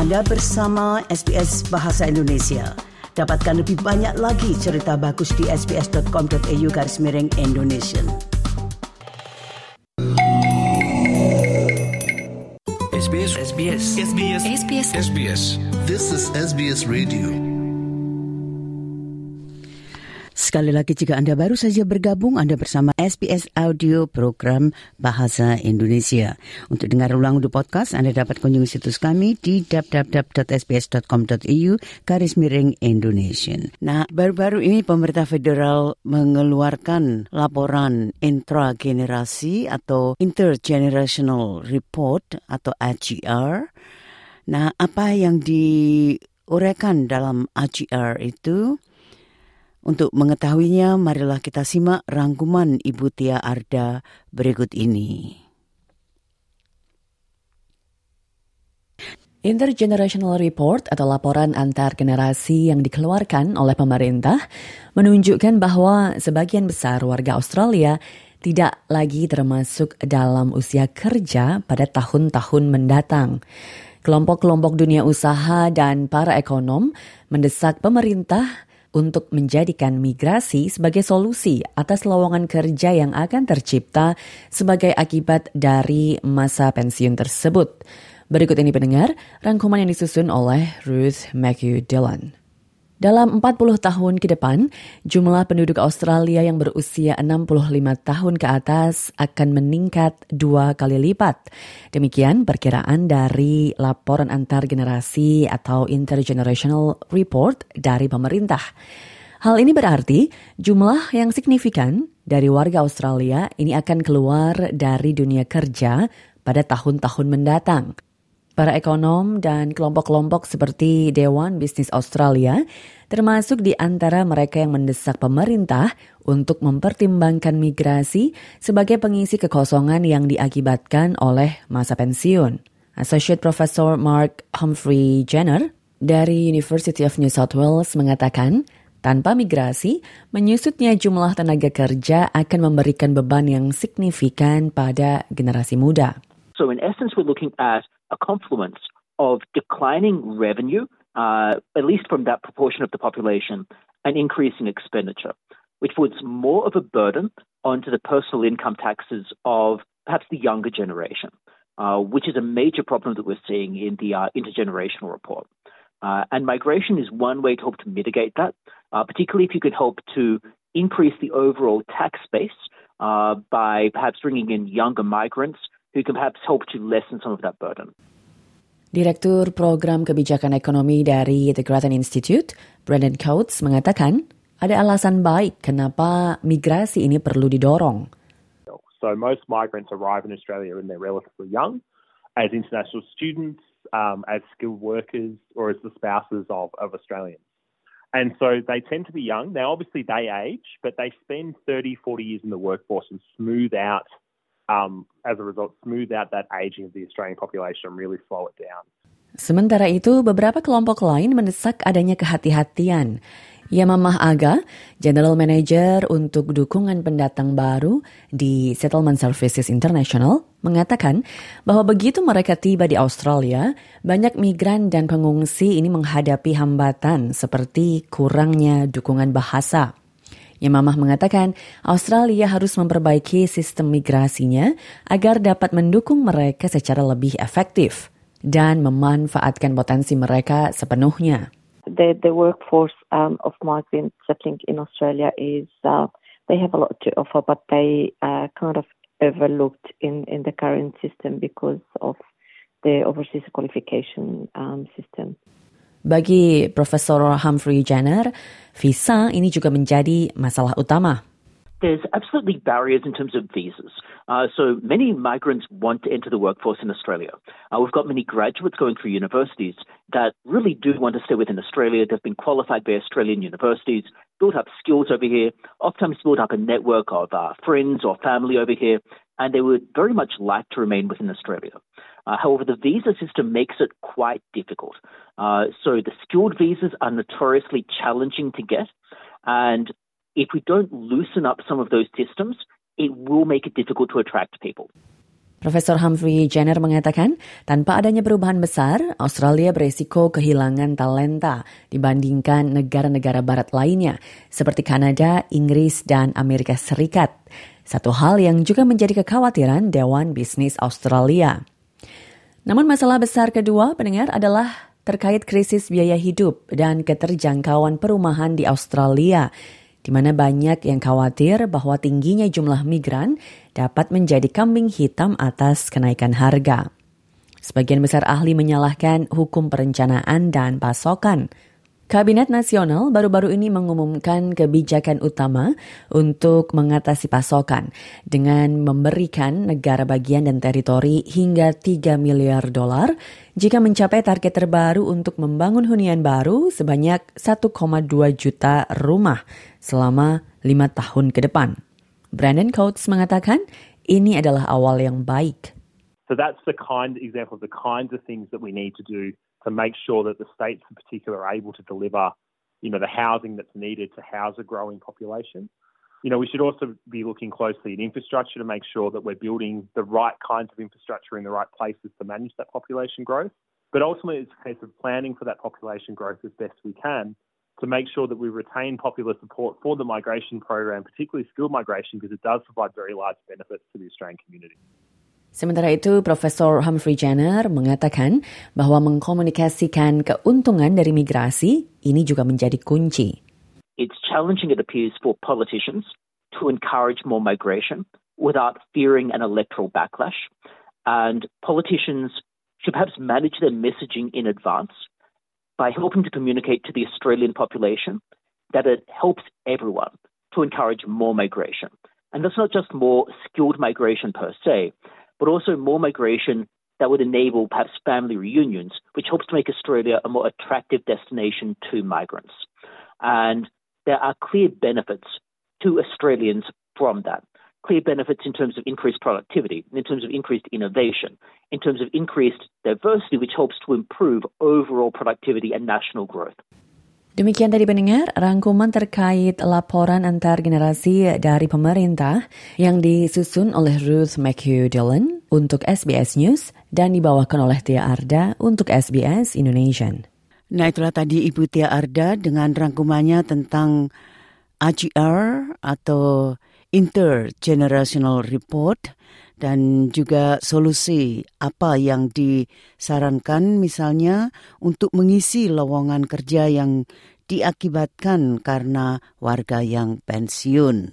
Anda bersama SBS Bahasa Indonesia. Dapatkan lebih banyak lagi cerita bagus di sbs.com.au garis miring Indonesia. SBS SBS SBS SBS SBS This is SBS Radio. Sekali lagi jika Anda baru saja bergabung, Anda bersama SBS Audio Program Bahasa Indonesia. Untuk dengar ulang di podcast, Anda dapat kunjungi situs kami di www.sbs.com.au garis miring Indonesia. Nah, baru-baru ini pemerintah federal mengeluarkan laporan intragenerasi atau Intergenerational Report atau AGR. Nah, apa yang diuraikan dalam AGR itu? Untuk mengetahuinya, marilah kita simak rangkuman Ibu Tia Arda berikut ini. Intergenerational Report atau laporan antar generasi yang dikeluarkan oleh pemerintah menunjukkan bahwa sebagian besar warga Australia tidak lagi termasuk dalam usia kerja pada tahun-tahun mendatang. Kelompok-kelompok dunia usaha dan para ekonom mendesak pemerintah untuk menjadikan migrasi sebagai solusi atas lowongan kerja yang akan tercipta sebagai akibat dari masa pensiun tersebut. Berikut ini pendengar, rangkuman yang disusun oleh Ruth Matthew Dillon. Dalam 40 tahun ke depan, jumlah penduduk Australia yang berusia 65 tahun ke atas akan meningkat dua kali lipat. Demikian perkiraan dari laporan antar generasi atau Intergenerational Report dari pemerintah. Hal ini berarti jumlah yang signifikan dari warga Australia ini akan keluar dari dunia kerja pada tahun-tahun mendatang. Para ekonom dan kelompok-kelompok seperti Dewan Bisnis Australia termasuk di antara mereka yang mendesak pemerintah untuk mempertimbangkan migrasi sebagai pengisi kekosongan yang diakibatkan oleh masa pensiun. Associate Professor Mark Humphrey Jenner dari University of New South Wales mengatakan, tanpa migrasi, menyusutnya jumlah tenaga kerja akan memberikan beban yang signifikan pada generasi muda. So in essence, we're looking at a confluence of declining revenue, uh, at least from that proportion of the population, and increasing expenditure, which puts more of a burden onto the personal income taxes of perhaps the younger generation, uh, which is a major problem that we're seeing in the uh, intergenerational report. Uh, and migration is one way to help to mitigate that, uh, particularly if you could help to increase the overall tax base uh, by perhaps bringing in younger migrants who can perhaps help to lessen some of that burden. Direktur Program Kebijakan Ekonomi dari The Grattan Institute, Brandon Coates, mengatakan ada alasan baik kenapa migrasi ini perlu didorong. So most migrants arrive in Australia when they're relatively young, as international students, um, as skilled workers, or as the spouses of, of Australians. And so they tend to be young. Now, obviously, they age, but they spend 30, 40 years in the workforce and smooth out Sementara itu, beberapa kelompok lain mendesak adanya kehati-hatian. Yamamah Aga, General Manager untuk dukungan pendatang baru di Settlement Services International, mengatakan bahwa begitu mereka tiba di Australia, banyak migran dan pengungsi ini menghadapi hambatan seperti kurangnya dukungan bahasa. Yamamah mengatakan Australia harus memperbaiki sistem migrasinya agar dapat mendukung mereka secara lebih efektif dan memanfaatkan potensi mereka sepenuhnya. The, the workforce um, of migrants settling in Australia is uh, they have a lot to offer, but they uh, kind of overlooked in, in the current system because of the overseas qualification um, system. Bagi Profesor Humphrey Jenner, visa ini juga menjadi masalah utama. There's absolutely barriers in terms of visas. Uh, so many migrants want to enter the workforce in Australia. Uh, we've got many graduates going through universities that really do want to stay within Australia. They've been qualified by Australian universities, built up skills over here, oftentimes built up a network of uh, friends or family over here, and they would very much like to remain within Australia. Uh, however, the visa system makes it quite difficult. Uh, so the skilled visas are notoriously challenging to get, and if we don't loosen up some of those systems, it will make it difficult to attract people. Profesor Humphrey Jenner mengatakan, tanpa adanya perubahan besar, Australia beresiko kehilangan talenta dibandingkan negara-negara barat lainnya, seperti Kanada, Inggris, dan Amerika Serikat. Satu hal yang juga menjadi kekhawatiran Dewan Bisnis Australia. Namun masalah besar kedua pendengar adalah terkait krisis biaya hidup dan keterjangkauan perumahan di Australia di mana banyak yang khawatir bahwa tingginya jumlah migran dapat menjadi kambing hitam atas kenaikan harga. Sebagian besar ahli menyalahkan hukum perencanaan dan pasokan Kabinet Nasional baru-baru ini mengumumkan kebijakan utama untuk mengatasi pasokan dengan memberikan negara bagian dan teritori hingga 3 miliar dolar jika mencapai target terbaru untuk membangun hunian baru sebanyak 1,2 juta rumah selama lima tahun ke depan. Brandon Coates mengatakan ini adalah awal yang baik. So that's the kind example of the kinds of things that we need to do to make sure that the states in particular are able to deliver, you know, the housing that's needed to house a growing population. You know, we should also be looking closely at infrastructure to make sure that we're building the right kinds of infrastructure in the right places to manage that population growth. But ultimately, it's a case of planning for that population growth as best we can to make sure that we retain popular support for the migration program, particularly skilled migration, because it does provide very large benefits to the Australian community. Sementara itu, Profesor Humphrey Jenner mengatakan bahwa mengkomunikasikan keuntungan dari migrasi ini juga menjadi kunci. It's challenging, it appears, for politicians to encourage more migration without fearing an electoral backlash. And politicians should perhaps manage their messaging in advance by helping to communicate to the Australian population that it helps everyone to encourage more migration. And that's not just more skilled migration per se, but also more migration that would enable perhaps family reunions, which helps to make Australia a more attractive destination to migrants. And there are clear benefits to Australians from that. Clear benefits in terms of increased productivity, in terms of increased innovation, in terms of increased diversity, which helps to improve overall productivity and national growth. Demikian tadi pendengar, rangkuman terkait laporan antar generasi dari pemerintah yang disusun oleh Ruth McHugh Dillon untuk SBS News dan dibawakan oleh Tia Arda untuk SBS Indonesian. Nah itulah tadi Ibu Tia Arda dengan rangkumannya tentang AGR atau Intergenerational Report dan juga solusi apa yang disarankan misalnya untuk mengisi lowongan kerja yang diakibatkan karena warga yang pensiun.